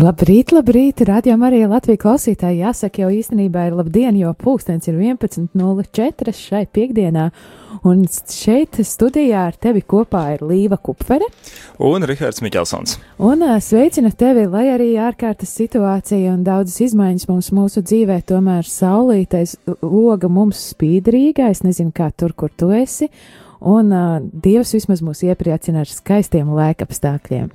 Labrīt, labrīt! Radījām arī Latvijas klausītāji. Jāsaka, jau īstenībā ir labdien, jo pulkstenis ir 11.04 šai piekdienā. Un šeit studijā ar tevi kopā ir Līva Kupfere un Rihards Miķelsons. Un sveicina tevi, lai arī ārkārtas situācija un daudzas izmaiņas mums mūsu dzīvē, tomēr saulītais loga mums spīdrīga. Es nezinu, kā tur, kur tu esi. Un uh, Dievs vismaz mūs iepriecina ar skaistiem laika apstākļiem.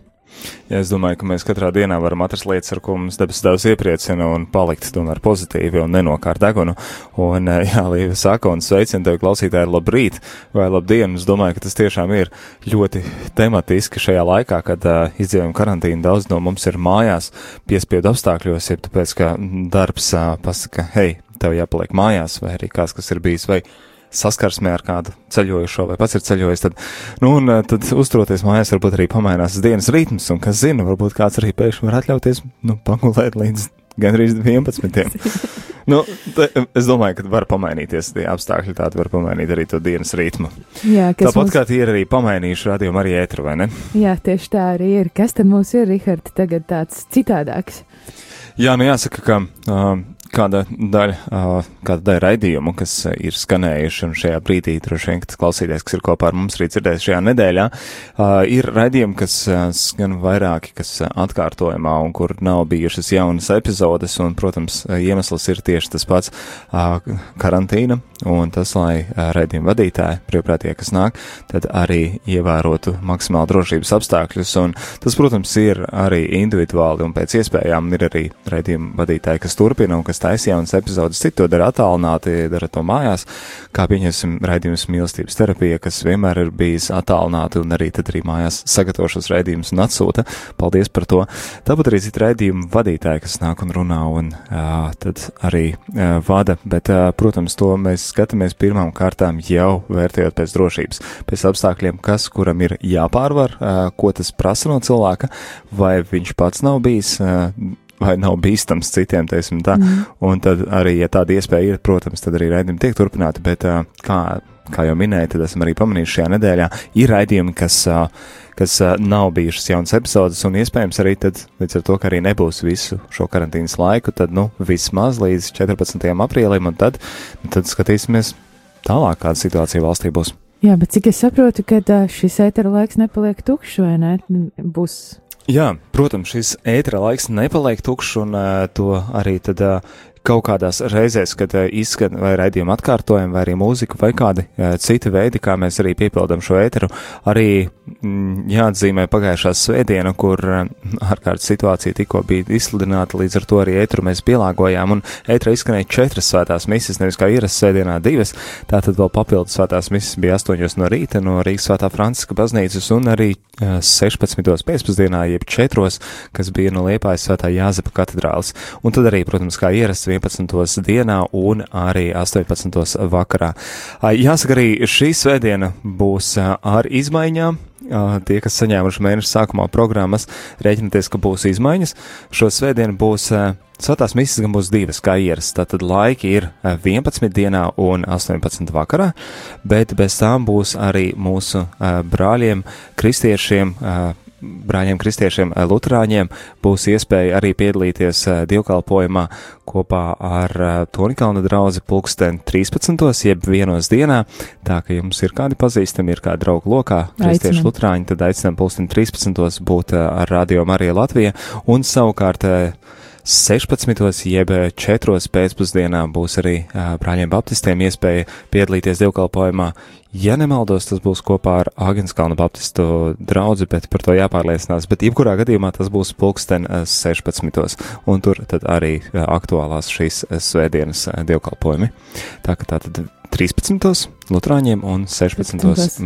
Ja es domāju, ka mēs katrā dienā varam atrast lietas, ar ko mums debes Dievs iepriecina un palikt tomēr pozitīvi un nenokārt degunu. Un, eh, jā, Līva saka, un sveicina tevi klausītāji, labrīt vai labdien. Es domāju, ka tas tiešām ir ļoti tematiski šajā laikā, kad uh, izdzīvojam karantīnu. Daudz no mums ir mājās piespiedu apstākļos, ja tāpēc, ka darbs uh, pasaka, hei, tev jāpaliek mājās, vai arī kāds, kas ir bijis, vai saskarsmē ar kādu ceļojušo vai pats ir ceļojis, tad, nu, un eh, tad uzturoties mājās, varbūt arī pamainās dienas ritms, un kas zina, varbūt kāds arī pēkšņi var atļauties, nu, pagulēt līdz gandrīz 11. nu, te, es domāju, ka var pamainīties tie apstākļi, tādi var pamainīt arī to dienas ritmu. Jā, Tāpat mums... kā tie ir arī pamainījuši radījumu arī ētru, vai ne? Jā, tieši tā arī ir. Kas tad mums ir, Rihards, tagad tāds citādāks? Jā, nu jāsaka, ka uh, kāda daļa, kāda daļa raidījumu, kas ir skanējuši, un šajā brīdī droši vien, kas klausīties, kas ir kopā ar mums arī dzirdējis šajā nedēļā, ir raidījumi, kas skan vairāki, kas atkārtojumā un kur nav bijušas jaunas epizodes, un, protams, iemesls ir tieši tas pats karantīna, un tas, lai raidījuma vadītāji, brīvprātie, kas nāk, tad arī ievērotu maksimāli drošības apstākļus, un tas, protams, ir arī individuāli, un pēc iespējām ir arī raidījuma vadītāji, kas turpina un kas kas taisa jaunas epizodes, citi to dara attālināti, dara to mājās, kā pieņemsim raidījums mīlestības terapija, kas vienmēr ir bijis attālināti un arī tad arī mājās sagatavošos raidījumus un atsūta. Paldies par to. Tāpat arī citi raidījumu vadītāji, kas nāk un runā un uh, tad arī uh, vada, bet, uh, protams, to mēs skatāmies pirmām kārtām jau vērtējot pēc drošības, pēc apstākļiem, kas kuram ir jāpārvar, uh, ko tas prasa no cilvēka, vai viņš pats nav bijis. Uh, vai nav bīstams citiem, teiksim tā. Mm. Un tad arī, ja tāda iespēja ir, protams, tad arī raidījumi tiek turpināti, bet kā, kā jau minēju, tad esam arī pamanījuši šajā nedēļā, ir raidījumi, kas, kas nav bijušas jaunas epizodes, un iespējams arī tad, līdz ar to, ka arī nebūs visu šo karantīnas laiku, tad, nu, vismaz līdz 14. aprīlim, un tad, tad skatīsimies tālāk, kāda situācija valstī būs. Jā, bet cik es saprotu, ka šis ētera laiks nepaliek tukšs, vai ne? Būs Jā, protams, šis ētera laiks nepaliek tukšs, un uh, to arī tad uh, kaut kādās reizēs, kad uh, izskan vai raidījuma atkārtojumi, vai arī mūzika, vai kādi uh, citi veidi, kā mēs arī piepildām šo ēteru, arī mm, jāatzīmē pagājušā svētdiena, kur uh, ārkārtas situācija tikko bija izsludināta, līdz ar to arī ēteru mēs pielāgojām, un ētera izskanēja četras svētās misijas, nevis kā ierastas svētdienā divas, tātad vēl papildus svētās misijas bija astoņos no rīta no Rīgas svētā Franciska baznīcas, un arī 16. pēcpusdienā, jeb 4. kas bija no Liepājas svētā Jāzepa katedrāls, un tad arī, protams, kā ierasts 11. dienā un arī 18. vakarā. Jāsaka, arī šī svētdiena būs ar izmaiņām. Tie, kas saņēmuši mēneša sākumā programmas, rēķināties, ka būs izmaiņas. Šo svētdienu būs Svētās misijas gan būs divas, kā ierasts. Tātad laiki ir 11 dienā un 18 vakarā, bet bez tām būs arī mūsu brāļiem, kristiešiem, brāļiem kristiešiem, eh, luterāņiem būs iespēja arī piedalīties eh, dievkalpojumā kopā ar eh, Tonikalna draugu pulksten 13. jeb vienos dienā. Tā ka jums ir kādi pazīstami, ir kādi draugi lokā, kristieši luterāņi, tad aicinām pulksten 13. būt ar Radio Marija Latvija un savukārt 16. jeb 4. pēcpusdienā būs arī brāļiem baptistiem iespēja piedalīties dievkalpojumā. Ja nemaldos, tas būs kopā ar Agenskalnu baptistu draugu, bet par to jāpārliecinās. Bet jebkurā gadījumā tas būs pulksten 16. un tur tad arī aktuālās šīs svētdienas dievkalpojumi. Tā ka tā tad 13. Lutāņiem un 16.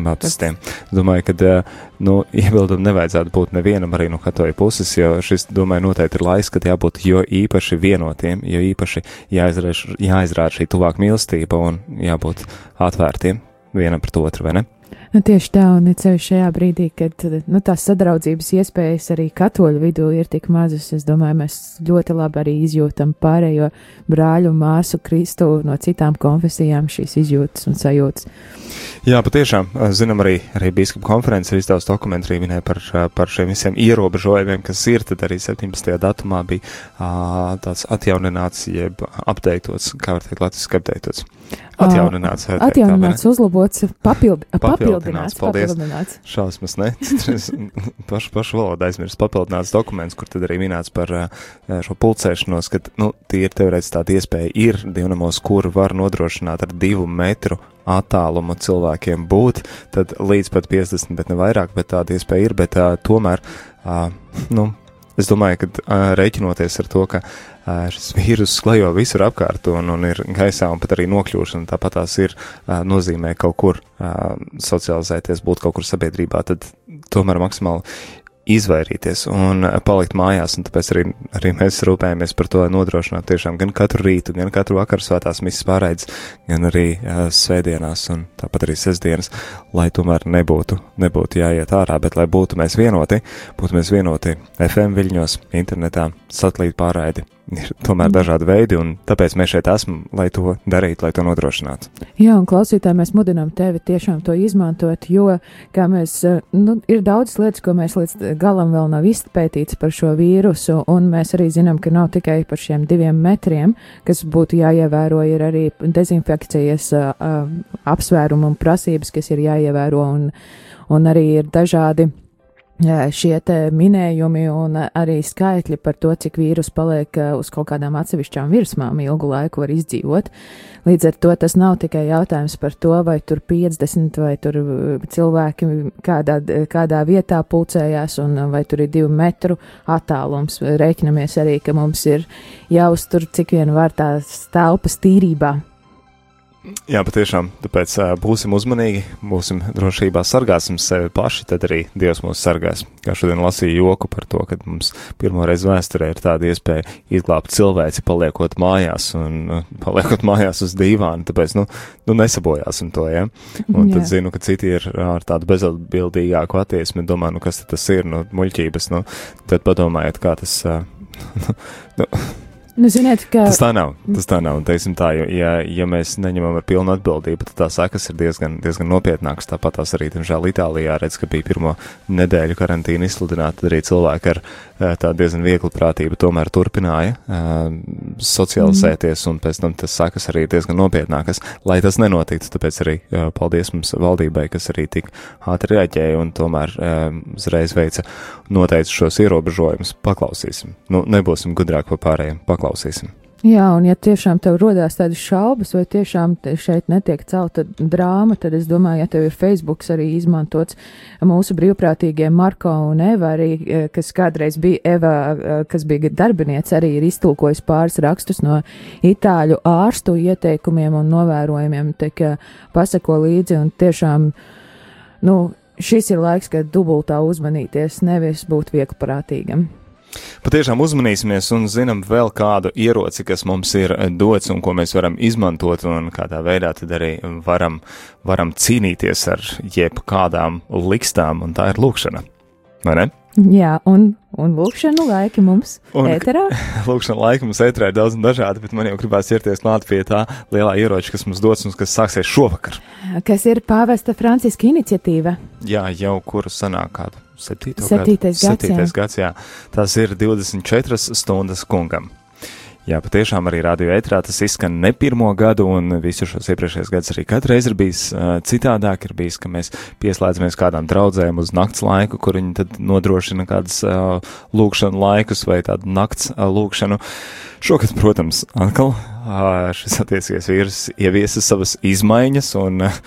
baptistiem. Domāju, ka eh, nu, iebildumu nevajadzētu būt nevienam arī no katoļu puses, jo šis, domāju, noteikti ir laiks, kad jābūt jo īpaši vienotiem, jo īpaši jāizrāda, jāizrāda šī tuvāk mīlestība un jābūt atvērtiem vienam pret otru, vai ne? Nu, tieši tā, un sevišķi šajā brīdī, kad nu, tās sadraudzības iespējas arī katoļu vidū ir tik mazas, es domāju, mēs ļoti labi arī izjūtam pārējo brāļu māsu Kristu no citām konfesijām šīs izjūtas un sajūtas. Jā, patiešām, zinām, arī, arī Bīskapa konferences ir izdevusi dokumentu arī minēja par, par šiem visiem ierobežojumiem, kas ir, tad arī 17. datumā bija tāds atjaunināts, jeb apdeitots, kā var teikt, latviski apdeitots. Atjaunināts, teikt, atjaunināts tā, uzlabots, papild, papildināts, papildināts. Šausmas, ne? pašu, pašu valodu aizmirst, papildināts dokuments, kur tad arī minēts par šo pulcēšanos, ka, nu, tie ir teorētiski tāda iespēja ir divnamos, kur var nodrošināt ar divu metru attālumu cilvēkiem būt, tad līdz pat 50, bet ne vairāk, bet tāda iespēja ir, bet uh, tomēr, uh, nu, es domāju, ka rēķinoties ar to, ka šis vīrus klejo visur apkārt un, un ir gaisā un pat arī nokļūšana, tāpat tās ir, nozīmē kaut kur socializēties, būt kaut kur sabiedrībā, tad tomēr maksimāli izvairīties un palikt mājās, un tāpēc arī, arī mēs rūpējamies par to, lai nodrošinātu tiešām gan katru rītu, gan katru vakaru svētās misijas pārraides, gan arī uh, svētdienās un tāpat arī sestdienas, lai tomēr nebūtu, nebūtu jāiet ārā, bet lai būtu mēs vienoti, būtu mēs vienoti FM viļņos, internetā, satelīta pārraidi ir tomēr dažādi veidi, un tāpēc mēs šeit esam, lai to darītu, lai to nodrošinātu. Jā, un klausītāji, mēs mudinām tevi tiešām to izmantot, jo, kā mēs, eh, nu, ir daudz lietas, ko mēs līdz galam vēl nav izpētīts par šo vīrusu, un mēs arī zinām, ka nav tikai par šiem diviem metriem, kas būtu jāievēro, ir arī dezinfekcijas uh, uh, apsvērumi un prasības, kas ir jāievēro, un, un arī ir dažādi šie minējumi un arī skaitļi par to, cik vīrus paliek uz kaut kādām atsevišķām virsmām ilgu laiku var izdzīvot. Līdz ar to tas nav tikai jautājums par to, vai tur 50 vai tur cilvēki kādā, kādā vietā pulcējās un vai tur ir divu metru attālums. Rēķinamies arī, ka mums ir jāuztur cik vien var tās telpas tīrībā. Jā, patiešām. Tāpēc uh, būsim uzmanīgi, būsim drošībā, sargāsim sevi paši, tad arī Dievs mūs sargās. Kā šodien lasīju joku par to, ka mums pirmo reizi vēsturē ir tāda iespēja izglābt cilvēci, paliekot mājās un uh, paliekot mājās uz dīvāna. Tāpēc, nu, nu nesabojāsim to, ja. Un Jā. tad zinu, ka citi ir ar tādu bezatbildīgāku attieksmi, domā, nu kas tas ir, nu, muļķības, nu, tad padomājiet, kā tas. Uh, nu, Nu, ziniet, ka... Tas tā nav. Tas tā nav. Teiksim tā, jo, ja, ja mēs neņemam ar pilnu atbildību, tad tās sekas ir diezgan, diezgan nopietnākas. Tāpat tās arī, diemžēl, Itālijā redz, ka bija pirmo nedēļu karantīna izsludināta, arī cilvēki ar eh, tā diezgan vieglu prātību tomēr turpināja uh, socializēties, mm. un pēc tam tas sekas arī diezgan nopietnākas, lai tas nenotiktu. Tāpēc arī uh, paldies mums valdībai, kas arī tik ātri reaģēja un tomēr uh, uzreiz veica noteica šos ierobežojumus. Paklausīsim. Nu, nebūsim gudrāki par pārējiem. Paklausīsim paklausīsim. Jā, un ja tiešām tev rodās tādas šaubas, vai tiešām šeit netiek celta drāma, tad es domāju, ja tev ir Facebook arī izmantots mūsu brīvprātīgie Marko un Eva, arī, eh, kas kādreiz bija Eva, eh, kas bija darbiniece, arī ir iztulkojis pāris rakstus no itāļu ārstu ieteikumiem un novērojumiem, tik pasako līdzi un tiešām, nu, šis ir laiks, kad dubultā uzmanīties, nevis būt vieglprātīgam. Patiešām uzmanīsimies un zinām vēl kādu ieroci, kas mums ir dots un ko mēs varam izmantot un kādā veidā tad arī varam, varam cīnīties ar jebkādām likstām, un tā ir lūkšana. Vai ne? Jā, un, un lūkšanu laiki mums un, ēterā. Lūkšana laiki mums ēterā ir daudz un dažādi, bet man jau gribās ķerties klāt pie tā lielā ieroča, kas mums dots un kas sāksies šovakar. Kas ir pāvesta Franciska iniciatīva? Jā, jau kuru sanāk kādu Septītais gadu. gads. Septītais gads, jā. Tas ir 24 stundas kungam. Jā, patiešām arī radio ētrā tas izskan ne pirmo gadu, un visu šos iepriekšējos gadus arī katru reizi ir bijis uh, citādāk. Ir bijis, ka mēs pieslēdzamies kādām draudzēm uz nakts laiku, kur viņi tad nodrošina kādas uh, lūkšanu laikus vai tādu nakts uh, lūkšanu. Šogad, protams, atkal uh, šis attiecīgais vīrus ieviesa savas izmaiņas, un uh,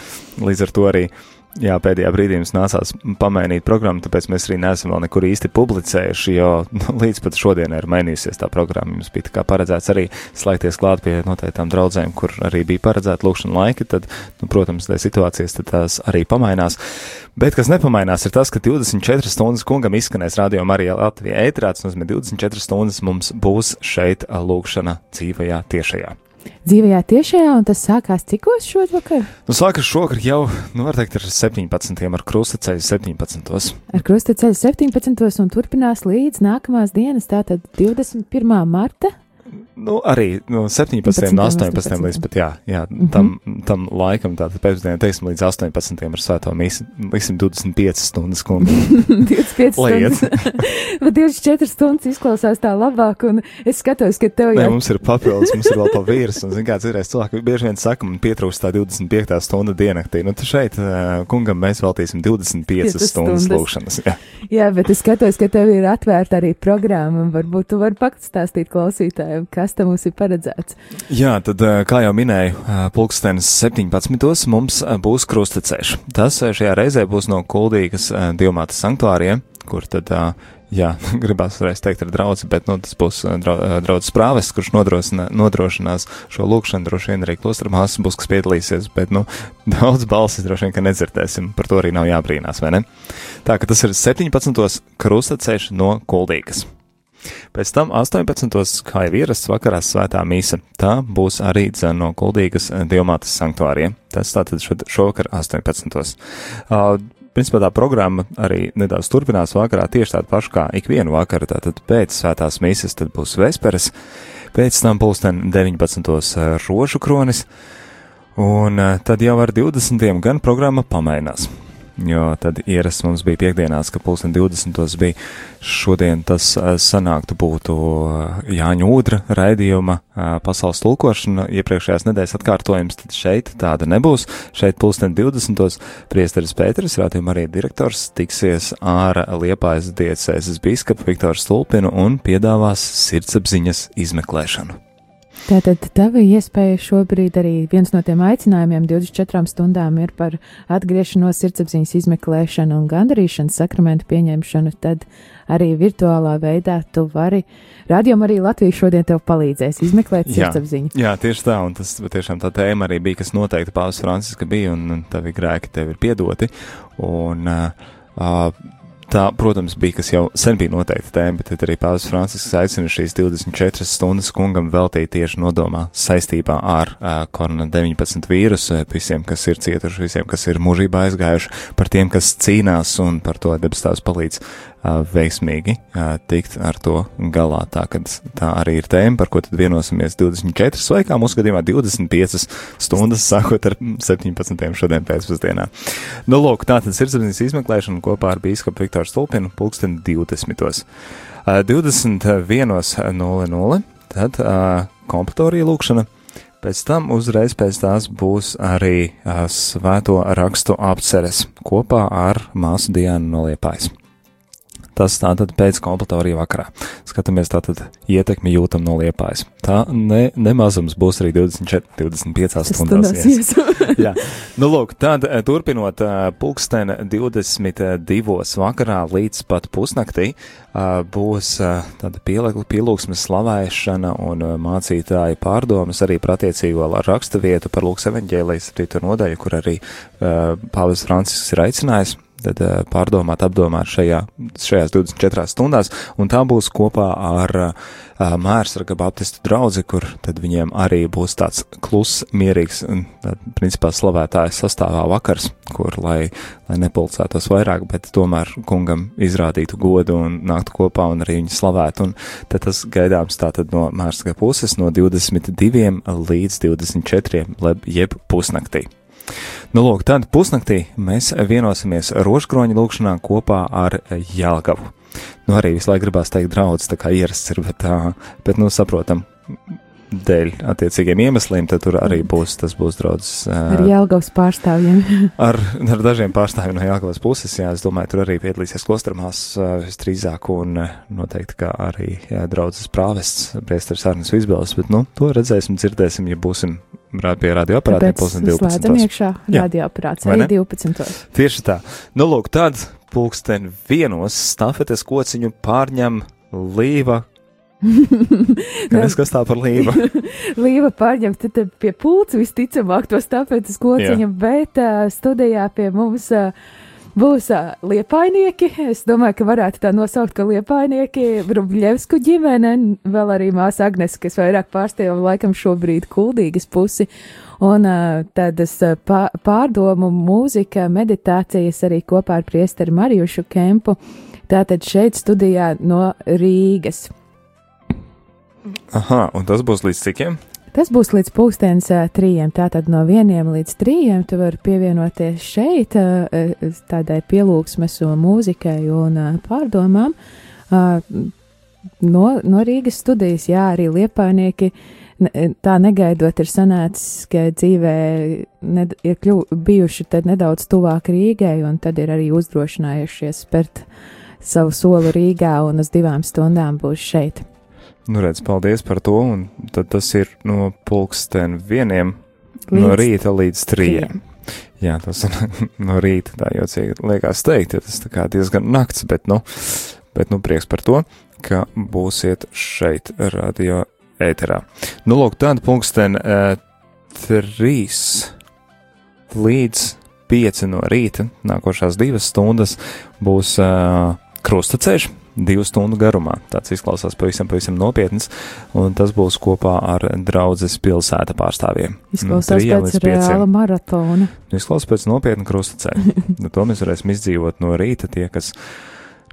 līdz ar to arī uh, Jā, pēdējā brīdī mums nācās pamainīt programmu, tāpēc mēs arī neesam vēl nekur īsti publicējuši, jo nu, līdz pat šodienai ir mainījusies tā programma. Mums bija kā paredzēts arī slēgties klāt pie noteiktām draudzēm, kur arī bija paredzēta lūkšana laika, tad, nu, protams, tā situācijas tad tās arī pamainās. Bet kas nepamainās, ir tas, ka 24 stundas kungam izskanēs radio Marija Latvija ētrāts, nozīmē 24 stundas mums būs šeit lūkšana dzīvajā tiešajā dzīvajā tiešajā, un tas sākās cikos šovakar? Nu, sākas šovakar jau, nu, var teikt, ar 17. ar krustaceļu 17. Ar krustaceļu 17. un turpinās līdz nākamās dienas, tātad 21. marta. Nu, arī no 17, no 18, 18 līdz pat, jā, jā mm -hmm. tam, tam laikam, tātad pēcpusdienā, teiksim, līdz 18 ar svēto mīsu, liksim 25 stundas kungu. 25 stundas. Bet 24 stundas izklausās tā labāk, un es skatos, ka tev jau. Nē, mums ir papildus, mums ir vēl pa vīrs, un, zin kā, citreiz cilvēki bieži vien saka, man pietrūkst tā 25 stunda diennaktī. Nu, tu šeit kungam mēs veltīsim 25 stundas lūkšanas. Jā. jā, bet es skatos, ka tev ir atvērta arī programma, un varbūt tu vari pastāstīt klausītājiem, kas kas tam mums ir paredzēts? Jā, tad, kā jau minēju, pulkstenis 17. mums būs krusteceļš. Tas šajā reizē būs no Kuldīgas Dievmātes sanktuāriem, kur tad, jā, gribās reiz teikt ar draudzi, bet, nu, tas būs draudzes prāves, kurš nodrošinās šo lūkšanu, droši vien arī klostra māsas būs, kas piedalīsies, bet, nu, daudz balsis droši vien, ka nedzirdēsim, par to arī nav jābrīnās, vai ne? Tā, ka tas ir 17. krusteceļš no Kuldīgas. Pēc tam 18. kā jau ierasts vakarā svētā mīsa. Tā būs arī dzēna no Kuldīgas Dievmātes sanktuāriem. Tas tātad šo, šovakar 18. Uh, Principā tā programma arī nedaudz turpinās vakarā tieši tādu pašu kā ikvienu vakaru, tātad pēc svētās mīsas tad būs vesperes, pēc tam pulksten 19. rožu kronis, un tad jau ar 20. gan programma pamainās jo tad ierasts mums bija piekdienās, ka pulksten 20. bija šodien tas eh, sanāktu būtu eh, Jāņa Udra raidījuma eh, pasaules tulkošana, iepriekšējās nedēļas atkārtojums, tad šeit tāda nebūs. Šeit pulksten 20. priesteris Pēteris, rādījuma arī direktors, tiksies ar Liepājas diecēzes biskupu Viktoru Stulpinu un piedāvās sirdsapziņas izmeklēšanu. Tātad tava iespēja šobrīd arī viens no tiem aicinājumiem 24 stundām ir par atgriešanos sirdsapziņas izmeklēšanu un gandarīšanas sakramentu pieņemšanu, tad arī virtuālā veidā tu vari, rādījumā arī Latvija šodien tev palīdzēs izmeklēt sirdsapziņu. Jā, jā, tieši tā, un tas tiešām tā tēma arī bija, kas noteikti Pāvils Franciska bija, un tavi grēki tev ir piedoti, un uh, uh, Tā, protams, bija kas jau sen bija noteikta tēma, bet tad arī Pāvils Francisks aicina šīs 24 stundas kungam veltīt tieši nodomā saistībā ar uh, korona-19 vīrusu, visiem, kas ir cietuši, visiem, kas ir mūžībā aizgājuši, par tiem, kas cīnās un par to debestāvs palīdz veiksmīgi tikt ar to galā. Tā, tā arī ir tēma, par ko tad vienosimies 24 vai kā mūsu gadījumā 25 stundas, sākot ar 17. šodien pēcpusdienā. Nu, lūk, tā tad sirdsapziņas izmeklēšana kopā ar bīskapu Viktoru Stulpinu pulksten 20. 21.00 tad kompletorija lūkšana. Pēc tam uzreiz pēc tās būs arī uh, svēto rakstu apceres kopā ar māsu Diānu Noliepājs. Tas tātad pēc kompletorija vakarā. Skatāmies, tātad ietekmi jūtam no liepājas. Tā ne, nemazums būs arī 24, 25 stundās. Jā, nu lūk, tad eh, turpinot eh, pulksten 22 vakarā līdz pat pusnaktī eh, būs tāda pielūgsmes slavēšana un mācītāja pārdomas arī par attiecīgo raksta vietu par Lūks evaņģēlijas 7. nodaļu, kur arī Pāvils Francisks ir aicinājis tad eh, pārdomāt, apdomāt šajā, šajās 24 stundās, un tā būs kopā ar uh, Mērsraga Baptistu draudzi, kur tad viņiem arī būs tāds kluss, mierīgs, tad, principā, slavētājs sastāvā vakars, kur, lai, lai nepulcētos vairāk, bet tomēr kungam izrādītu godu un nāktu kopā un arī viņu slavētu, un tad tas gaidāms tātad no Mērsraga puses no 22 līdz 24, jeb pusnaktī. Nu, lūk, tad pusnaktī mēs vienosimies rožkroņa lūkšanā kopā ar Jālgavu. Nu, arī visu laiku gribās teikt draudz, tā kā ierasts ir, bet, tā, bet nu, saprotam, dēļ attiecīgiem iemesliem, tad tur arī būs, tas būs draudz. Ar Jālgavas pārstāvjiem. ar, ar dažiem pārstāvjiem no Jālgavas puses, jā, es domāju, tur arī piedalīsies klostramās visdrīzāk un noteikti kā arī jā, draudzes prāvests, priesteris Arnis Visbēlis, bet, nu, to redzēsim, dzirdēsim, ja būsim pie radioaparātiem pulksten 12. Slēdzam iekšā radioaparāts arī 12. Tieši tā. Nu, lūk, tad pulksten vienos stafetes kociņu pārņem Līva Kas, kas tā par līva? līva pārņem pie pulca visticamāk to stafetes kociņu, bet uh, studijā pie mums. Uh, Būs uh, liepainieki. Es domāju, ka varētu tā nosaukt, ka liepainieki, Rubļevsku ģimene, vēl arī māsa Agnes, kas vairāk pārstāv laikam šobrīd kuldīgas pusi. Un uh, tādas pārdomu mūzika, meditācijas arī kopā ar priesteri Marijušu Kempu. Tātad šeit studijā no Rīgas. Aha, un tas būs līdz cikiem? Tas būs līdz pulkstenis uh, trījiem. Tātad no vieniem līdz trījiem tu vari pievienoties šeit tādai pielūgsmes un mūzikai un pārdomām. No, no Rīgas studijas, jā, arī liepainieki. Tā negaidot, ir sanācis, ka dzīvē ned, ir kļu, bijuši nedaudz tuvāk Rīgai, un tad ir arī uzdrošinājušies spērt savu soli Rīgā, un uz divām stundām būs šeit. Nu, redz, paldies par to, un tad tas ir no pulksten vieniem līdz no rīta līdz trījiem. Jā, tas ir no rīta, tā jocīgi liekas teikt, ja tas tā kā diezgan nakts, bet, nu, bet, nu, prieks par to, ka būsiet šeit radio ēterā. Nu, lūk, tāda pulksten uh, trīs līdz pieci no rīta, nākošās divas stundas būs uh, krustaceļš, divu stundu garumā. Tāds izklausās pavisam, pavisam nopietns, un tas būs kopā ar draudzes pilsēta pārstāvjiem. Izklausās pēc reāla maratona. Izklausās pēc nopietna krustaceļa. nu, to mēs varēsim izdzīvot no rīta tie, kas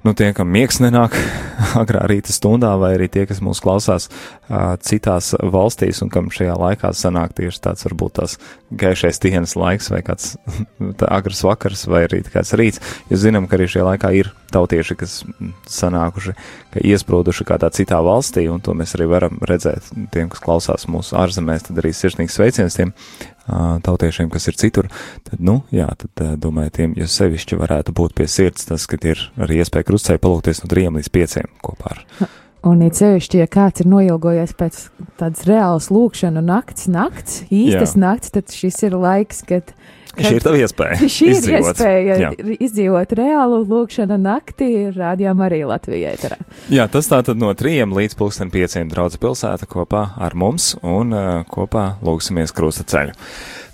nu, tie, kam miegs nenāk agrā rīta stundā, vai arī tie, kas mūs klausās uh, citās valstīs un kam šajā laikā sanāk tieši tāds varbūt tās gaišais dienas laiks vai kāds agrs vakars vai arī kāds rīts, jo zinām, ka arī šajā laikā ir tautieši, kas sanākuši, ka iesprūduši kādā citā valstī, un to mēs arī varam redzēt. Tiem, kas klausās mūsu ārzemēs, tad arī sirsnīgs sveiciens tiem tautiešiem, kas ir citur, tad, nu, jā, tad domāju, tiem, ja sevišķi varētu būt pie sirds tas, ka ir arī iespēja krustceļā palūkties no trijiem līdz pieciem kopā ar. Un ir sevišķi, ja kāds ir noilgojies pēc tādas reālas lūkšana nakts, nakts, īstas jā. nakts, tad šis ir laiks, kad Šī ir tava iespēja. Šī ir izdzīvot. iespēja Jā. izdzīvot reālu lūkšanu naktī, rādījām arī Latvijai. Tarā. Jā, tas tātad no trījiem līdz pulksten pieciem draudz pilsēta kopā ar mums un uh, kopā lūksimies krusta ceļu.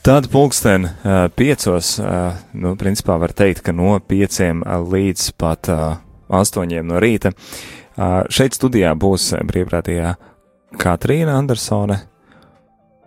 Tad pulksten uh, piecos, uh, nu, principā var teikt, ka no pieciem līdz pat uh, astoņiem no rīta. Uh, šeit studijā būs brīvprātīgā Katrīna Andersone,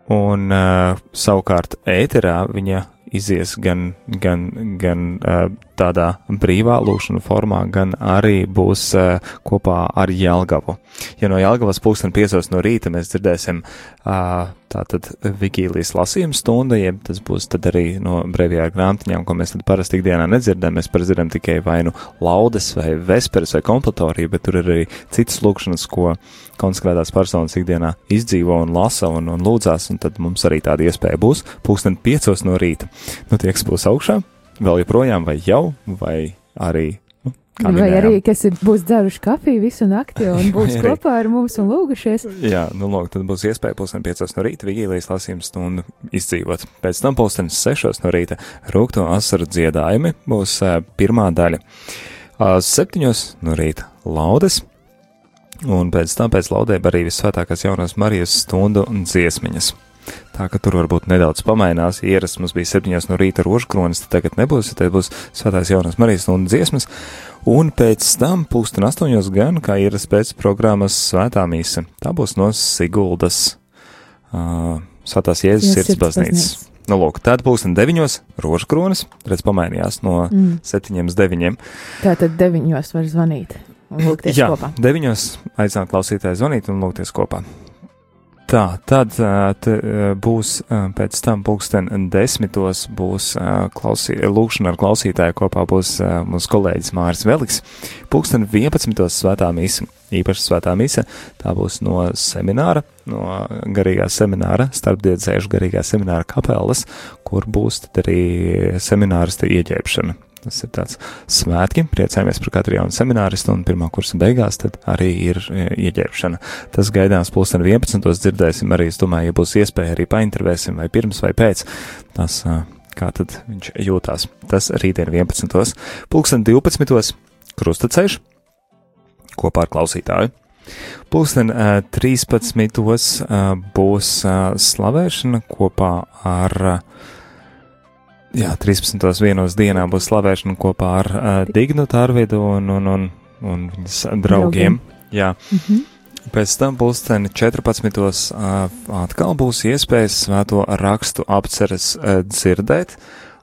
un uh, savukārt ēterā viņa izies gan, gan, gan uh, tādā brīvā lūkšana formā, gan arī būs uh, kopā ar Jelgavu. Ja no Jelgavas pulksten piecos no rīta mēs dzirdēsim uh, tātad vigīlijas lasījuma stunda, jeb tas būs tad arī no brīvajā grāmatiņām, ko mēs tad parasti ikdienā nedzirdam. Mēs parasti dzirdam tikai vai nu laudes vai vesperes vai kompletoriju, bet tur ir arī citas lūkšanas, ko konsekrētās personas ikdienā izdzīvo un lasa un, un lūdzās, un tad mums arī tāda iespēja būs pulksten piecos no rīta. Nu, tie, kas būs augšā, vēl joprojām, vai jau, vai arī. Nu, vai minējām. arī, kas ir, būs dzeruši kafiju visu nakti un būs kopā ar mums un lūgušies. Jā, nu, lūk, tad būs iespēja pusdien piecos no rīta vigīlijas lasījums stundu izdzīvot. Pēc tam pusdienas sešos no rīta rūkto asaru dziedājumi būs uh, pirmā daļa. Uh, septiņos no rīta laudes. Un pēc tam pēc laudēm arī visvētākās jaunās Marijas stundu un dziesmiņas. Tā ka tur varbūt nedaudz pamainās. Ierasts mums bija 7 no rīta rožkronis, tad tagad nebūs, tad būs svētās jaunās Marijas stundu dziesmas. Un pēc tam pūsten 8 gan, kā ierasts pēc programmas svētā mīsa. Tā būs no Siguldas uh, svētās Jēzus sirds baznīcas. Nu, lūk, tad pūksteni deviņos rožkronis, redz, pamainījās no mm. septiņiem uz deviņiem. Tā tad deviņos var zvanīt un lūgties Jā, kopā. Deviņos aicināt klausītāju zvanīt un lūgties kopā. Tā, tad t, būs pēc tam pulksten desmitos būs klausī, lūkšana ar klausītāju kopā būs mūsu kolēģis Māris Veliks. Pulksten 11. svētā mīsa, īpaši svētā mīsa, tā būs no semināra, no garīgā semināra, starpdiedzējuši garīgā semināra kapelas, kur būs tad arī seminārista ieģēpšana. Tas ir tāds svētki, priecājamies par katru jaunu semināristu, un pirmā kursa beigās arī ir e, ieģērbšana. Tas gaidāms pulksten 11. dzirdēsim arī, es domāju, ja būs iespēja arī paintervēsim vai pirms vai pēc. Tas, kā tad viņš jūtās. Tas rītdien 11. Pulksten 12. krustaceļš kopā ar klausītāju. Pulksten 13. būs slavēšana kopā ar Jā, 13. vienos dienā būs slavēšana kopā ar uh, Dignu Tārvidu un, un, un, un viņas draugiem. Jā. Mm -hmm. Pēc tam pulksteni 14. Uh, atkal būs iespējas svēto rakstu apceres uh, dzirdēt,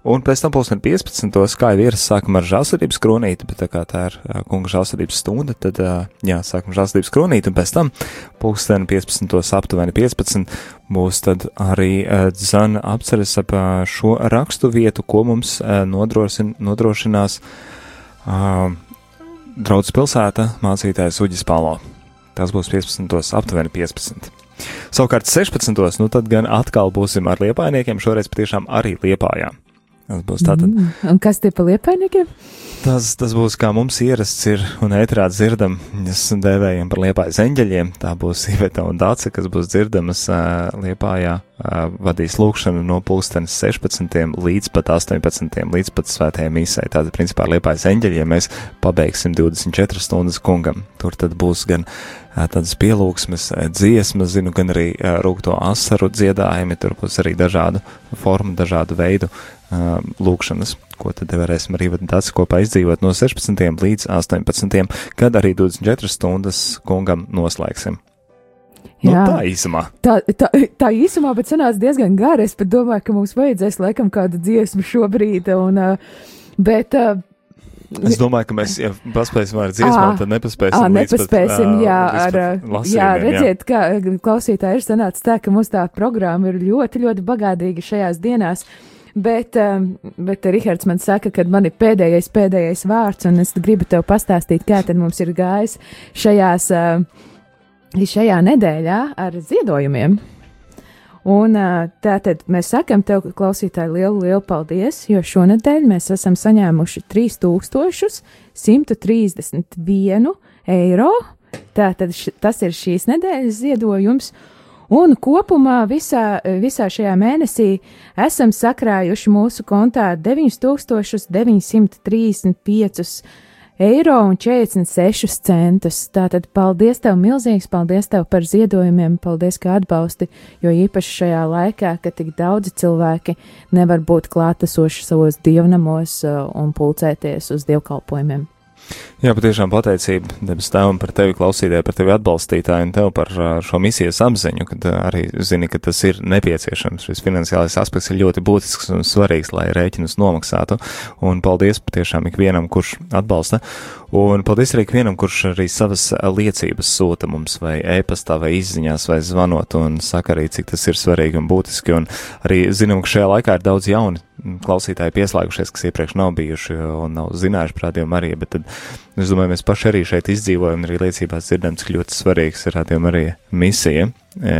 Un pēc tam pulksten 15. kā jau ir, sākam ar žālsirdības kronīti, bet tā kā tā ir kunga žālsirdības stunda, tad, jā, sākam žālsirdības kronīti, un pēc tam pulksten 15. aptuveni 15. būs tad arī dzana apceres ap šo rakstu vietu, ko mums nodrošin, nodrošinās draudz pilsēta mācītājs Uģis Palo. Tas būs 15. aptuveni 15. Savukārt 16. nu tad gan atkal būsim ar liepainiekiem, šoreiz patiešām arī liepājā. Tas būs tātad. Mm. Un kas tie pa liepainiekiem? Tas, tas būs kā mums ierasts ir un ētrā dzirdam, mēs dēvējam par liepājas eņģeļiem. Tā būs Iveta un Dāca, kas būs dzirdamas uh, liepājā, vadīs lūkšanu no pulkstenes 16. līdz pat 18. līdz pat svētajai misai. Tātad, principā, liepājas eņģeļiem mēs pabeigsim 24 stundas kungam. Tur tad būs gan uh, tādas pielūgsmes, dziesmas, zinu, gan arī rūkto asaru dziedājumi, tur būs arī dažādu formu, dažādu veidu lūkšanas ko tad varēsim arī tāds kopā izdzīvot no 16. līdz 18. kad arī 24 stundas kungam noslēgsim. Nu, Jā. tā īsumā. Tā, tā, tā īsumā, bet sanāca diezgan gara. Es pat domāju, ka mums vajadzēs laikam kādu dziesmu šobrīd. Un, uh, bet, uh, Es domāju, ka mēs, ja paspēsim ar dziesmām, tad nepaspēsim. À, nepaspēsim, pat, jā, ar, lasījumiem, jā, redziet, kā klausītāji ir sanācis tā, ka mums tā programma ir ļoti, ļoti bagātīga šajās dienās. Bet, bet Rihards man saka, ka man ir pēdējais, pēdējais vārds, un es gribu tev pastāstīt, kā tad mums ir gājis šajās, šajā nedēļā ar ziedojumiem. Un tātad mēs sakam tev, klausītāji, lielu, lielu paldies, jo šonadēļ mēs esam saņēmuši 3131 eiro. Tātad tas ir šīs nedēļas ziedojums. Un kopumā visā, visā šajā mēnesī esam sakrājuši mūsu kontā 9935 eiro un 46 centus. Tātad paldies tev milzīgs, paldies tev par ziedojumiem, paldies, ka atbalsti, jo īpaši šajā laikā, kad tik daudzi cilvēki nevar būt klātesoši savos dievnamos un pulcēties uz dievkalpojumiem. Jā, patiešām pateicība debes tēvam par tevi klausītāju, par tevi atbalstītāju un tev par šo misijas apziņu, kad arī zini, ka tas ir nepieciešams. Šis finansiālais aspekts ir ļoti būtisks un svarīgs, lai rēķinus nomaksātu. Un paldies patiešām ikvienam, kurš atbalsta. Un paldies arī ikvienam, kurš arī savas liecības sūta mums vai e-pastā vai izziņās vai zvanot un saka arī, cik tas ir svarīgi un būtiski. Un arī zinām, ka šajā laikā ir daudz jauni klausītāji pieslēgušies, kas iepriekš nav bijuši un nav zinājuši par radio Mariju, bet tad es domāju, mēs paši arī šeit izdzīvojam arī liecībās dzirdam, cik ļoti svarīgs ir radio Marija misija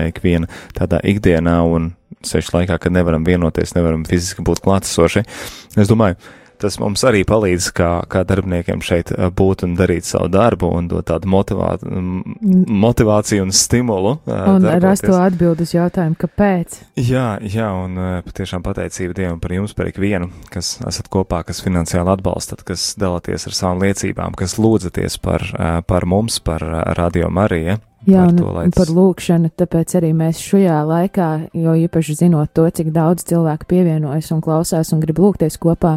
ikviena tādā ikdienā un sešu laikā, kad nevaram vienoties, nevaram fiziski būt klātesoši. Es domāju, tas mums arī palīdz kā, kā darbiniekiem šeit būt un darīt savu darbu un dot tādu motivā, motivāciju un stimulu. Un rast to atbildi uz jautājumu, kāpēc. Jā, jā, un patiešām pateicība Dievam par jums, par ikvienu, kas esat kopā, kas finansiāli atbalstat, kas dalāties ar savām liecībām, kas lūdzaties par, par mums, par Radio Mariju. Jā, un to, tas... par lūkšanu, tāpēc arī mēs šajā laikā, jo īpaši zinot to, cik daudz cilvēku pievienojas un klausās un grib lūgties kopā,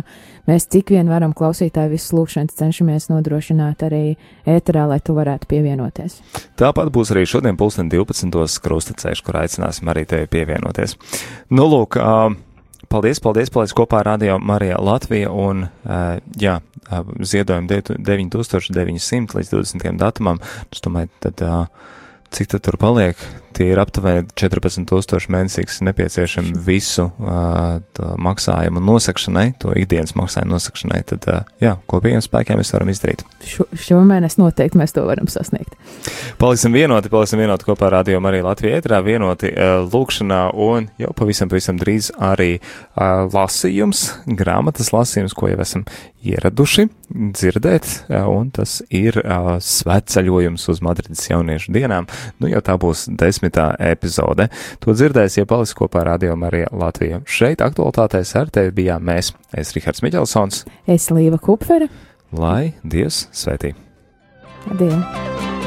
mēs cik vien varam klausītāju visas lūkšanas cenšamies nodrošināt arī ēterā, lai tu varētu pievienoties. Tāpat būs arī šodien pulksten 12. krustacēš, kur aicināsim arī tevi pievienoties. Nu, lūk, uh, paldies, paldies, paldies kopā ar Radio Marija Latvija un, uh, jā, uh, ziedojumu 9900 līdz 20. datumam. Es domāju, tad. Uh, cik tad tur paliek? Tie ir aptuveni 14,000 mēnesī, kas nepieciešami visu uh, maksājumu nosakšanai, to ikdienas maksājumu nosakšanai. Tad, uh, jā, kopīgiem spēkiem mēs varam izdarīt. Šo, šomēnes noteikti mēs to varam sasniegt. Paliksim vienoti, paliksim vienoti kopā ar Radio Mariju Latviju ētrā, vienoti uh, lūkšanā un jau pavisam, pavisam drīz arī uh, lasījums, grāmatas lasījums, ko jau esam ieraduši dzirdēt, uh, un tas ir uh, svētceļojums uz Madrides jauniešu dienām. Nu, jau tā būs desmitā epizode. To dzirdēs, ja paliks kopā ar Radio Mariju Latviju. Šeit aktualitātēs ar tevi bijām mēs. Es Rihards Miķelsons. Es Līva Kupfere. Lai Dievs svētī! Dievs!